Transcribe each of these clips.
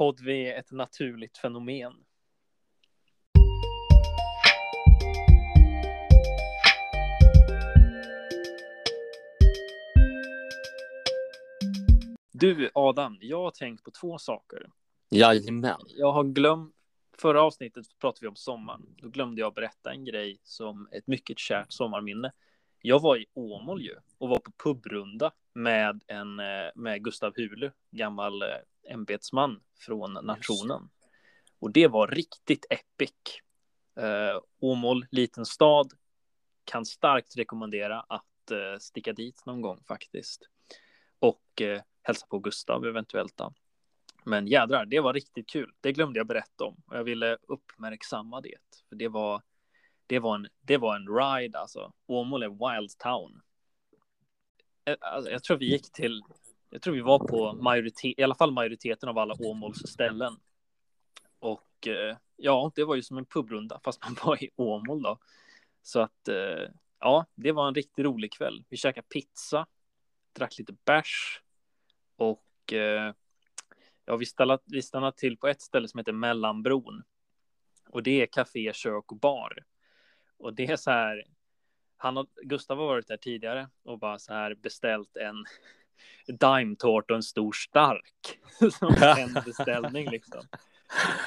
podd vi är ett naturligt fenomen. Du Adam, jag har tänkt på två saker. Jajamän. Jag har glömt, förra avsnittet pratade vi om sommaren. Då glömde jag berätta en grej som ett mycket kärt sommarminne. Jag var i Åmål ju och var på pubrunda med, en, eh, med Gustav Hulu, gammal eh, ämbetsman från nationen. Och det var riktigt epic. Uh, Åmål, liten stad, kan starkt rekommendera att uh, sticka dit någon gång faktiskt. Och uh, hälsa på Gustav eventuellt. Då. Men jädrar, det var riktigt kul. Det glömde jag berätta om och jag ville uppmärksamma det. För det var, det var, en, det var en ride alltså. Åmål är wild town. Alltså, jag tror vi gick till, jag tror vi var på majoritet, i alla fall majoriteten av alla Åmåls ställen. Och eh, ja, det var ju som en pubrunda fast man var i Åmål då. Så att eh, ja, det var en riktigt rolig kväll. Vi käkade pizza, drack lite bärs och eh, ja, vi stannade, vi stannade till på ett ställe som heter Mellanbron. Och det är café, kök och bar. Och det är så här. Han och Gustav har varit där tidigare och bara så här beställt en daimtårta och en stor stark som en beställning liksom.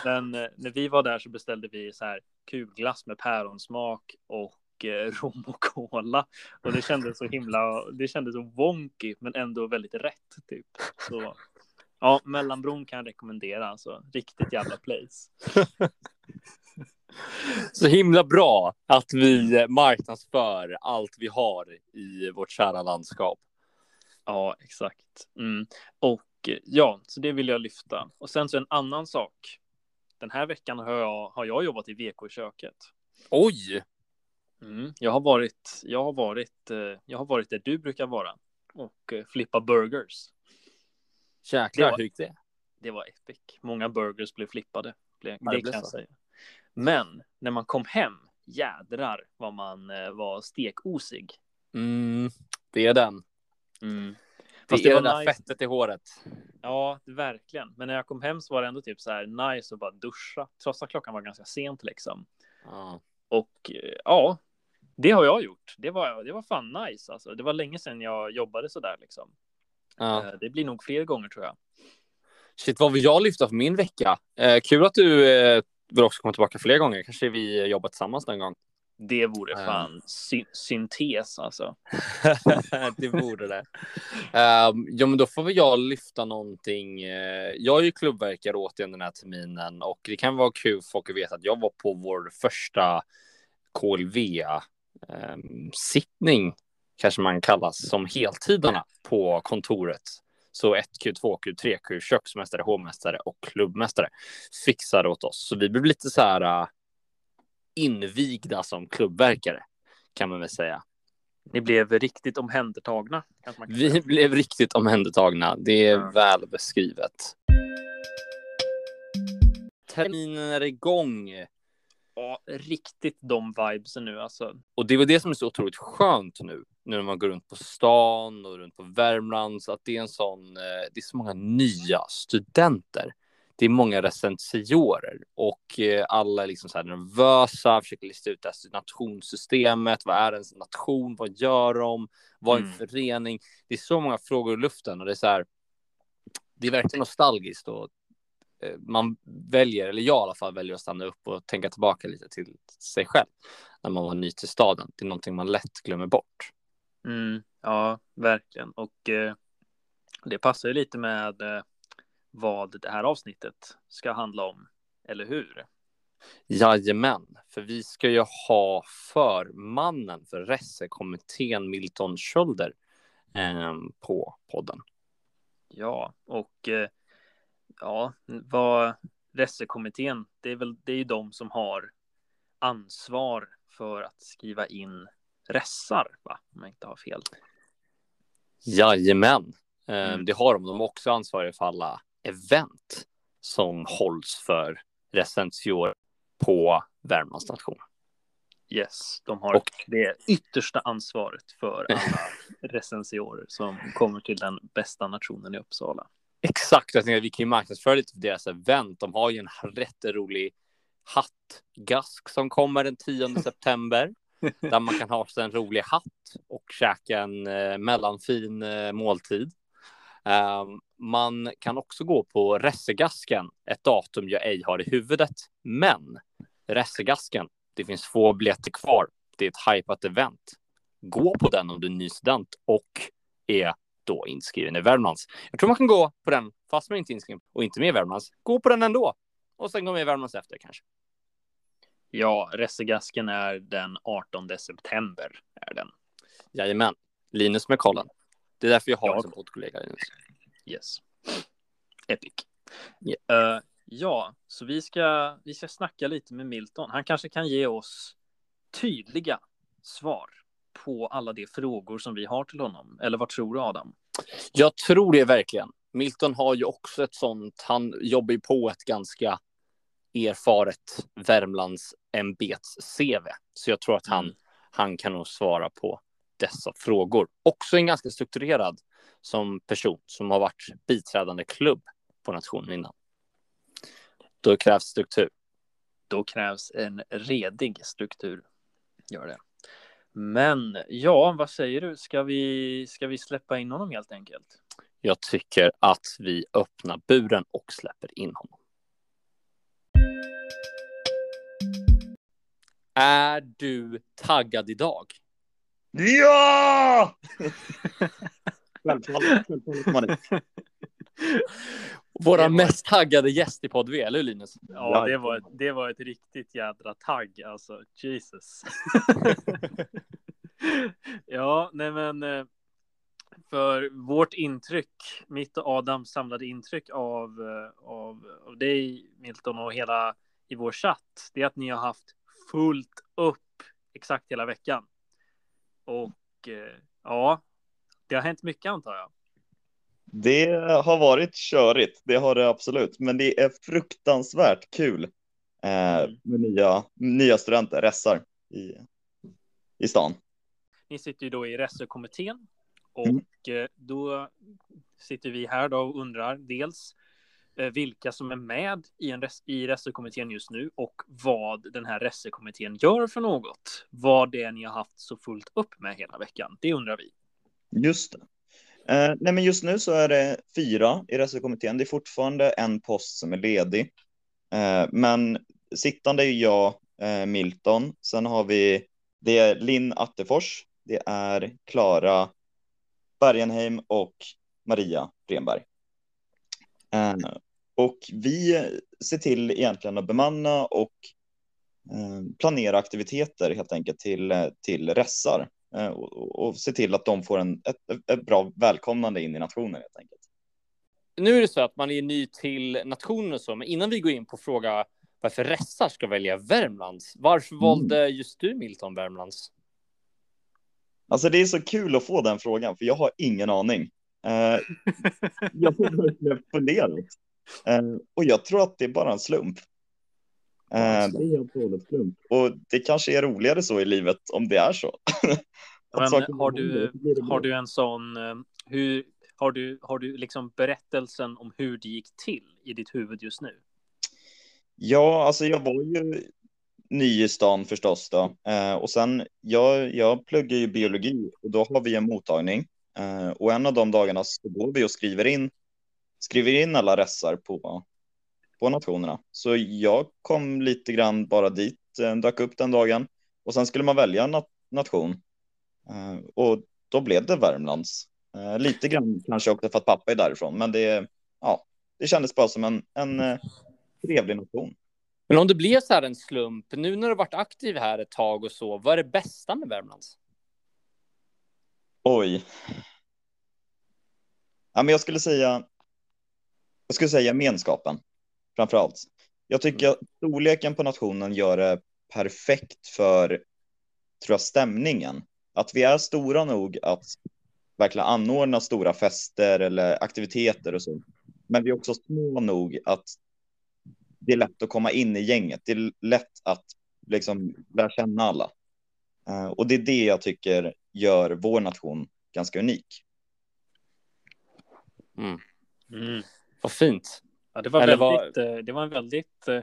Men eh, när vi var där så beställde vi så här kulglass med päronsmak och eh, rom och cola. Och det kändes så himla, det kändes så wonky men ändå väldigt rätt typ. Så ja, Mellanbron kan jag rekommendera alltså. Riktigt jävla place. Så himla bra att vi marknadsför allt vi har i vårt kära landskap. Ja, exakt. Mm. Och ja, så det vill jag lyfta. Och sen så en annan sak. Den här veckan har jag, har jag jobbat i VK-köket. Oj! Mm. Jag har varit, jag har varit, eh, jag har varit där du brukar vara och eh, flippa burgers. Jäklar, hur gick det? Det var epic. Många burgers blev flippade. Det, det kan jag säga. Men när man kom hem, jädrar vad man eh, var stekosig. Mm, det är den. Mm. Det Fast det är var det där nice. fettet i håret. Ja, verkligen. Men när jag kom hem så var det ändå typ så här nice att bara duscha, trots att klockan var ganska sent liksom. Ja. Och eh, ja, det har jag gjort. Det var, det var fan nice alltså. Det var länge sedan jag jobbade så där liksom. Ja. Eh, Det blir nog fler gånger tror jag. Shit, vad vill jag lyfta för min vecka? Eh, kul att du eh, vill också komma tillbaka fler gånger. Kanske vi jobbar tillsammans någon gång. Det vore fan sy- syntes alltså. det vore det. Um, ja, men då får väl jag lyfta någonting. eh, jag är ju klubbverkare återigen den här terminen och det kan vara kul för folk att veta att jag var på vår första KLV-sittning, kanske man kallas, som heltidarna på kontoret. Så 1Q, 2Q, 3Q, köksmästare, hovmästare och klubbmästare fixade åt oss. Så vi blev lite så här uh, invigda som klubbverkare kan man väl säga. Ni blev riktigt omhändertagna. Vi blev riktigt omhändertagna. Det är Ja. väl beskrivet. Terminen är igång Ja, riktigt de vibesen nu alltså. och det är väl det som är så otroligt skönt nu. Nu när man går runt på stan och runt på Värmland så att det är en sån. eh, Det är så många nya studenter. Det är många recensiorer och eh, alla är liksom så här nervösa, försöker lista ut det här nationssystemet. Vad är ens nation? Vad gör de? Vad är en Mm. förening? Det är så många frågor i luften och det är så här. Det är verkligen nostalgiskt och eh, man väljer, eller jag i alla fall väljer att stanna upp och tänka tillbaka lite till sig själv när man var ny till staden. Det är någonting man lätt glömmer bort. Mm, ja, verkligen. Och eh, det passar ju lite med eh, vad det här avsnittet ska handla om, eller hur? Jajamän, för vi ska ju ha förmannen för Ressekommittén Milton Schölder eh, på podden. Ja, och eh, ja, vad Ressekommittén, det är väl det är ju de som har ansvar för att skriva in ressar, va? Om jag inte har fel. Jajamän, eh, Mm. det har de. De är också ansvariga för alla event som hålls för recensioner på Värmlands nation. Yes, de har Och- det yttersta ansvaret för alla recensiorer som kommer till den bästa nationen i Uppsala. Exakt, jag tänkte att vi kan ju marknadsföra lite för deras event. De har ju en rätt rolig hattgask som kommer den 10 september. där man kan ha sig en rolig hatt och käka en eh, mellanfin eh, måltid. Um, man kan också gå på Ressegasken, ett datum jag ej har i huvudet. Men Ressegasken, det finns få biljetter kvar. Det är ett hypat event. Gå på den om du är ny student och är då inskriven i Värmlands. Jag tror man kan gå på den fast man inte är inskriven och inte med i Värmlands. Gå på den ändå och sen gå med i Värmlands efter kanske. Ja, Ressegasken är den 18 september. Är den. Jajamän. Linus med kollen. Det är därför jag har ja. som poddkollega. Yes. Epic. Yeah. Uh, ja, så vi ska, vi ska snacka lite med Milton. Han kanske kan ge oss tydliga svar på alla de frågor som vi har till honom. Eller vad tror du Adam? Jag tror det verkligen. Milton har ju också ett sånt, han jobbar ju på ett ganska erfaret Värmlands ämbets CV. Så jag tror att han, mm. han kan nog svara på dessa frågor. Också en ganska strukturerad som person som har varit biträdande klubb på nationen innan. Då krävs struktur. Då krävs en redig struktur. Gör det. Men ja, vad säger du? Ska vi, ska vi släppa in honom helt enkelt? Jag tycker att vi öppnar buren och släpper in honom. Är du taggad idag? Ja! Våra mest taggade gäst i podd V, eller hur Linus? Ja, det var, ett, det var ett riktigt jädra tagg, alltså Jesus. ja, nej men eh, för vårt intryck, mitt och Adams samlade intryck av, eh, av, av dig, Milton, och hela i vår chatt, det är att ni har haft fullt upp exakt hela veckan. Och eh, ja, det har hänt mycket antar jag. Det har varit körigt, det har det absolut, men det är fruktansvärt kul eh, mm. med nya, nya studenter, ressar i, i stan. Ni sitter ju då i ressekommittén och mm. Då sitter vi här då och undrar dels Eh, vilka som är med i, en res i resekommittén just nu och vad den här resekommittén gör för något. Vad det är ni har haft så fullt upp med hela veckan. Det undrar vi. Just det. Eh, nej, men just nu så är det fyra i resekommittén. Det är fortfarande en post som är ledig. Eh, men sittande är jag, eh, Milton. Sen har vi det är Linn Attefors. Det är Klara Bergenheim och Maria Renberg. Eh, och vi ser till egentligen att bemanna och eh, planera aktiviteter helt enkelt till, till ressar eh, och, och se till att de får en, ett, ett bra välkomnande in i nationen helt enkelt. Nu är det så att man är ny till nationen och så, men innan vi går in på fråga varför ressar ska välja Värmlands, varför mm. valde just du Milton Värmlands? Alltså det är så kul att få den frågan, för jag har ingen aning. Uh, jag har verkligen funderat. Uh, och jag tror att det är bara en slump. En slump. Och det kanske är roligare så i livet om det är så. Men, har, du, har du en sån, hur, har du, har du liksom berättelsen om hur det gick till i ditt huvud just nu? Ja, alltså jag var ju ny i stan förstås då. och sen, jag, jag pluggar ju biologi och då har vi en mottagning Eh, och en av de dagarna så går vi och skriver in, skriver in alla ressar på, på nationerna. Så jag kom lite grann bara dit, eh, dök upp den dagen och sen skulle man välja en nation. Eh, och då blev det Värmlands. Lite grann kanske också för att pappa är därifrån, men det, ja, det kändes bara som en, en trevlig nation. Men om det blev så här en slump, nu när du varit aktiv här ett tag och så, vad är det bästa med Värmlands? Oj. Ja, men jag skulle säga. Jag skulle säga gemenskapen framför allt. Jag tycker att storleken på nationen gör det perfekt för tror jag, stämningen. Att vi är stora nog att verkligen anordna stora fester eller aktiviteter och så. Men vi är också små nog att det är lätt att komma in i gänget. Det är lätt att liksom lära känna alla. Uh, och det är det jag tycker gör vår nation ganska unik. Mm. Mm. Vad fint. Ja, det var Eller väldigt, eh, det var en väldigt, eh,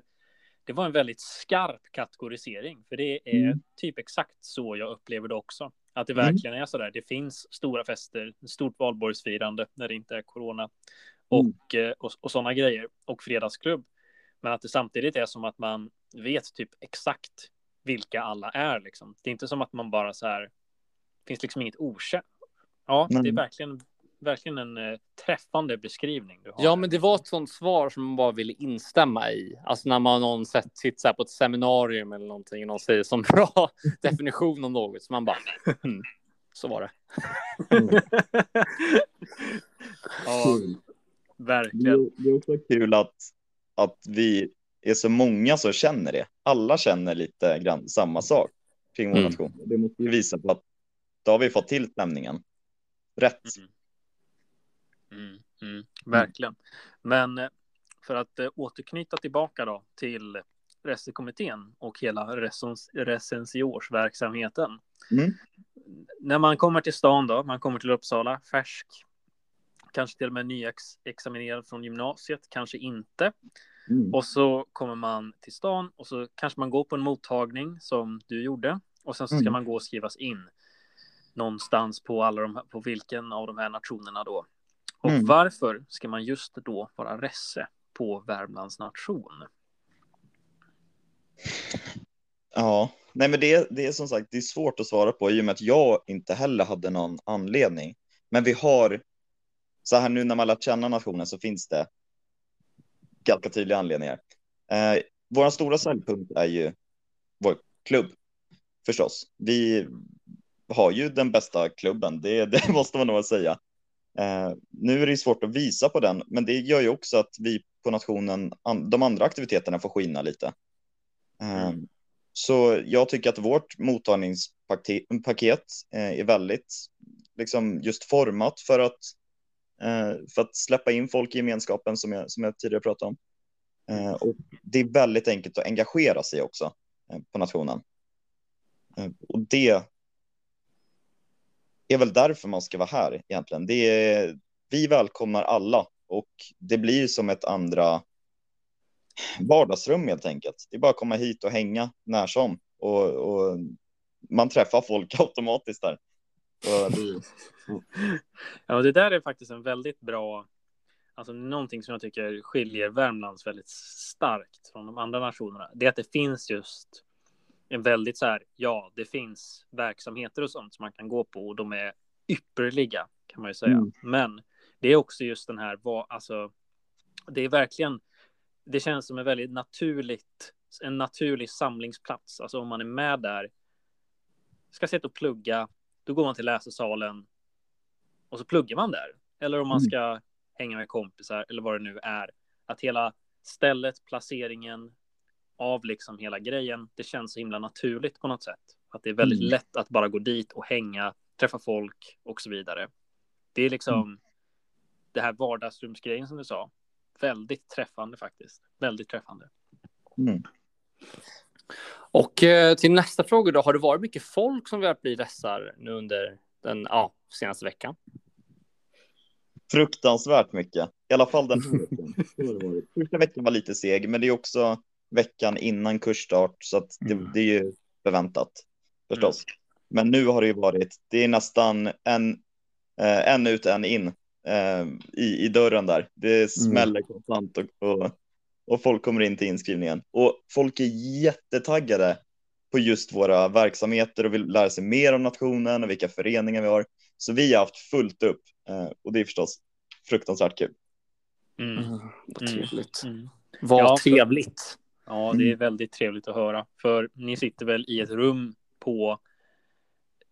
det var en väldigt skarp kategorisering, för det är Mm. typ exakt så jag upplever det också. Att det Mm. verkligen är så där. Det finns stora fester, stort valborgsfirande när det inte är corona Mm. och, eh, och, och sådana grejer och fredagsklubb. Men att det samtidigt är som att man vet typ exakt vilka alla är liksom. Det är inte som att man bara så här. Finns liksom inget okänt. Ja, det är Nej. verkligen, verkligen en eh, träffande beskrivning du har. Ja, men det var ett sånt svar som man bara ville instämma i. Alltså när man någon sett sitter här på ett seminarium eller någonting och någon säger som bra definition om något. Så man bara, mm, så var det. ja, Det verkligen. det är också kul att, att vi är så många som känner det. Alla känner lite grann samma sak kring vår Mm. nation. Det måste ju visa på att då har vi fått till stämningen. Rätt. Mm, mm, verkligen. Men eh, för att eh, återknyta tillbaka då till resekommittén och hela recens- recensiorsverksamheten. Mm. När man kommer till stan då, man kommer till Uppsala, färsk, kanske till och med nyexaminerad från gymnasiet, kanske inte. Mm. Och så kommer man till stan och så kanske man går på en mottagning som du gjorde. Och sen så ska Mm. man gå och skrivas in någonstans på alla de här, på vilken av de här nationerna då. Och Mm. varför ska man just då vara resse på Värmlands nation? Ja, nej men det, det är som sagt det är svårt att svara på i och med att jag inte heller hade någon anledning. Men vi har, så här nu när man lärt känna nationen så finns det ganska tydliga anledningar. Eh, vår stora säljpunkt är ju vår klubb, förstås. Vi har ju den bästa klubben, det, det måste man nog säga. Eh, nu är det svårt att visa på den, men det gör ju också att vi på nationen, an, de andra aktiviteterna får skina lite. Eh, Mm. Så jag tycker att vårt mottagningspaket eh, är väldigt liksom just format för att, eh, för att släppa in folk i gemenskapen som jag, som jag tidigare pratade om. Eh, och det är väldigt enkelt att engagera sig också eh, på nationen. Och det är väl därför man ska vara här egentligen. Det är, vi välkomnar alla och det blir som ett andra vardagsrum helt enkelt. Det är bara att komma hit och hänga när som och, och man träffar folk automatiskt där. Det, Ja, det där är faktiskt en väldigt bra, alltså någonting som jag tycker skiljer Värmlands väldigt starkt från de andra nationerna. Det är att det finns just en väldigt så här, ja, det finns verksamheter och sånt som man kan gå på och de är ypperliga kan man ju säga. Mm. Men det är också just den här, vad, alltså, det är verkligen, det känns som en väldigt naturligt, en naturlig samlingsplats. Alltså om man är med där, ska sitta och plugga, då går man till läsesalen och så pluggar man där. Eller om man Mm. ska hänga med kompisar eller vad det nu är. Att hela stället, placeringen av liksom hela grejen, det känns så himla naturligt på något sätt. Att det är väldigt Mm. lätt att bara gå dit och hänga, träffa folk och så vidare. Det är liksom Mm. det här vardagsrumsgrejen som du sa. Väldigt träffande faktiskt. Väldigt träffande. mm. Och eh, till nästa fråga då, har det varit mycket folk som velat bli vässar nu under den ja, senaste veckan? Fruktansvärt mycket, i alla fall den här veckan. Första veckan var lite seg, men det är också veckan innan kursstart, så att det, Mm. det är ju förväntat förstås. Men nu har det ju varit, det är nästan en, eh, en ut, en in eh, i, i dörren där. Det smäller konstant och, och, och folk kommer in till inskrivningen. Och folk är jättetaggade på just våra verksamheter och vill lära sig mer om nationen och vilka föreningar vi har. Så vi har haft fullt upp eh, och det är förstås fruktansvärt kul. Mm. Vad Mm. trevligt. Mm. Vad Ja, för- trevligt. Ja, det är väldigt trevligt att höra. För ni sitter väl i ett rum på...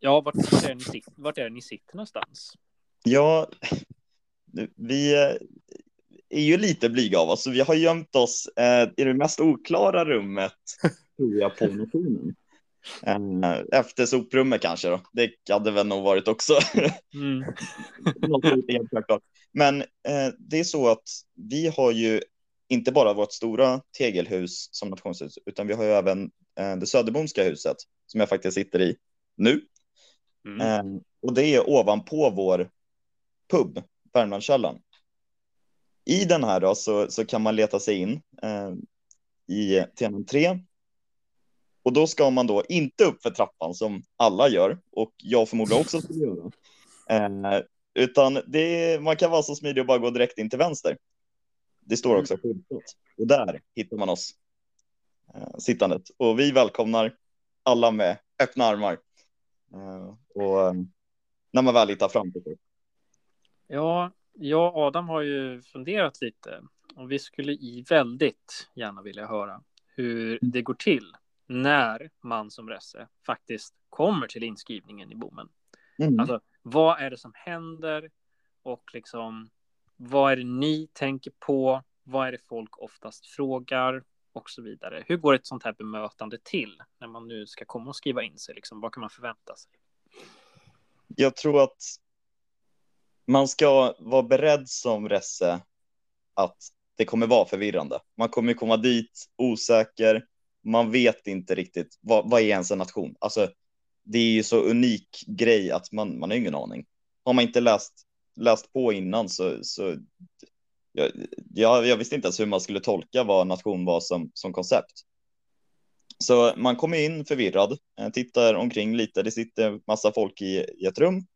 Ja, vart, är, ni vart är ni sitter någonstans? Ja, vi eh, är ju lite blyga av oss, så vi har gömt oss eh, i det mest oklara rummet, tror jag, på nationen. Eh, efter soprummet kanske då. Det hade väl nog varit också. Mm. Men eh, det är så att vi har ju inte bara vårt stora tegelhus som nationshus, utan vi har ju även eh, det Söderbomska huset som jag faktiskt sitter i nu. Mm. Eh, och det är ovanpå vår pub, Värmlandskällaren. I den här då så, så kan man leta sig in eh, i TNM 3 och då ska man då inte upp för trappan som alla gör och jag förmodligen också skulle göra. Eh, utan det, man kan vara så smidig och bara gå direkt in till vänster. Det står också skyltat och där hittar man oss eh, sittandet och vi välkomnar alla med öppna armar. Eh, och eh, när man väl hittar fram till det. Ja, jag och Adam har ju funderat lite och vi skulle i väldigt gärna vilja höra hur det går till när man som resse faktiskt kommer till inskrivningen i bommen. Mm. Alltså, vad är det som händer och liksom vad är det ni tänker på? Vad är det folk oftast frågar och så vidare? Hur går ett sånt här bemötande till när man nu ska komma och skriva in sig? Liksom, vad kan man förvänta sig? Jag tror att man ska vara beredd som resse att det kommer vara förvirrande. Man kommer komma dit osäker, man vet inte riktigt vad, vad är ens en nation? Alltså, det är ju så unik grej att man, man har ingen aning. Har man inte läst, läst på innan så, så jag, jag, jag visste inte ens hur man skulle tolka vad nation var som, som koncept. Så man kommer in förvirrad, eh, tittar omkring lite. Det sitter massa folk i, i ett rum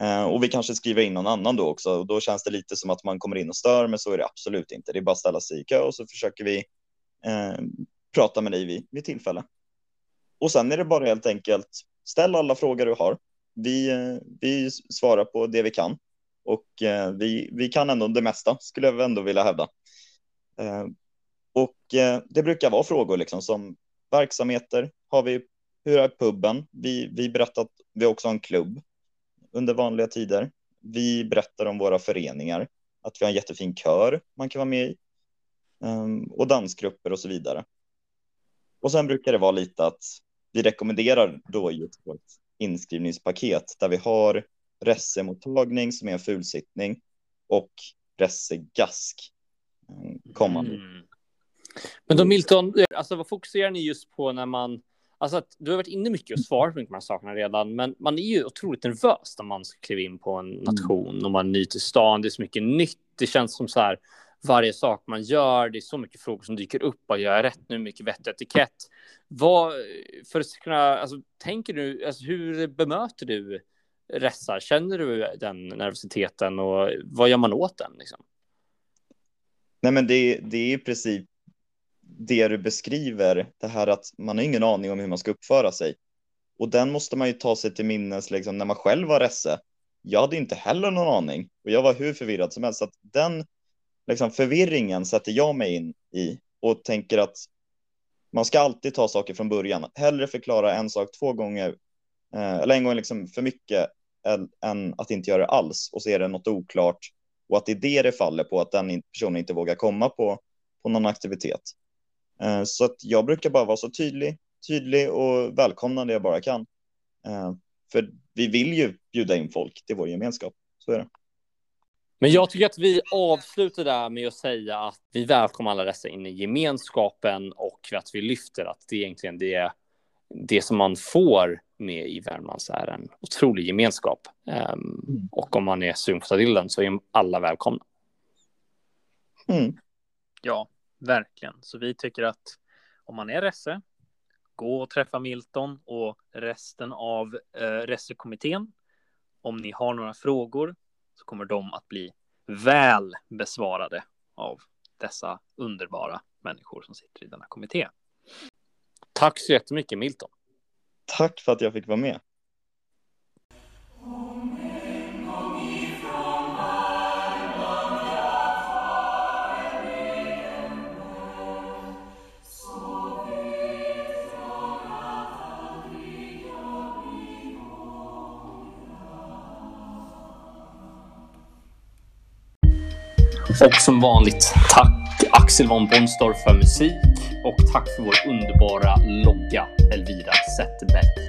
eh, och vi kanske skriver in någon annan då också. Och då känns det lite som att man kommer in och stör, men så är det absolut inte. Det är bara att ställa sig i kö och så försöker vi eh, prata med dig vid, vid tillfälle. Och sen är det bara helt enkelt ställ alla frågor du har. Vi, eh, vi svarar på det vi kan och eh, vi, vi kan ändå det mesta skulle jag ändå vilja hävda. Eh, och eh, det brukar vara frågor liksom som verksamheter. Har vi, hur är puben? Vi, vi berättar att vi också har en klubb under vanliga tider. Vi berättar om våra föreningar, att vi har en jättefin kör man kan vara med i ehm, och dansgrupper och så vidare. Och sen brukar det vara lite att vi rekommenderar då just vårt inskrivningspaket där vi har ressemottagning som är en fulsittning och ressegask eh, kommande. Mm. Men då Milton, alltså vad fokuserar ni just på när man Alltså att du har varit inne mycket och svarat på de här sakerna redan, men man är ju otroligt nervös när man ska kliva in på en mm. nation och man är ny till stan. Det är så mycket nytt. Det känns som så här varje sak man gör. Det är så mycket frågor som dyker upp. Vad gör jag rätt nu? Mycket vett och etikett. Vad, för att kunna, alltså, tänker du, alltså, hur bemöter du Ressar? Känner du den nervositeten och vad gör man åt den? Liksom? Nej, men det, det är i princip det du beskriver, det här att man har ingen aning om hur man ska uppföra sig. Och den måste man ju ta sig till minnes liksom, när man själv var resse. Jag hade inte heller någon aning och jag var hur förvirrad som helst. Så att den liksom förvirringen sätter jag mig in i och tänker att man ska alltid ta saker från början. Hellre förklara en sak två gånger Eh, eller en gång liksom för mycket än att inte göra det alls och så är det något oklart och att det är det det faller på att den personen inte vågar komma på, på någon aktivitet. Eh, så att jag brukar bara vara så tydlig, tydlig och välkomnande jag bara kan. Eh, för vi vill ju bjuda in folk till vår gemenskap. Så är det. Men jag tycker att vi avslutar där med att säga att vi välkomnar alla dessa in i gemenskapen och att vi lyfter att det egentligen det, det som man får med i Värmlands är en otrolig gemenskap. Um, och om man är sugen på den så är alla välkomna. Mm. Ja, verkligen. Så vi tycker att om man är resse, gå och träffa Milton och resten av eh, ressekommittén. Om ni har några frågor så kommer de att bli väl besvarade av dessa underbara människor som sitter i denna kommitté. Tack så jättemycket Milton. Tack för att jag fick vara med. Och som vanligt, tack Axel von Bonstorff för musik och tack för vår underbara logga Elvira Zetterberg.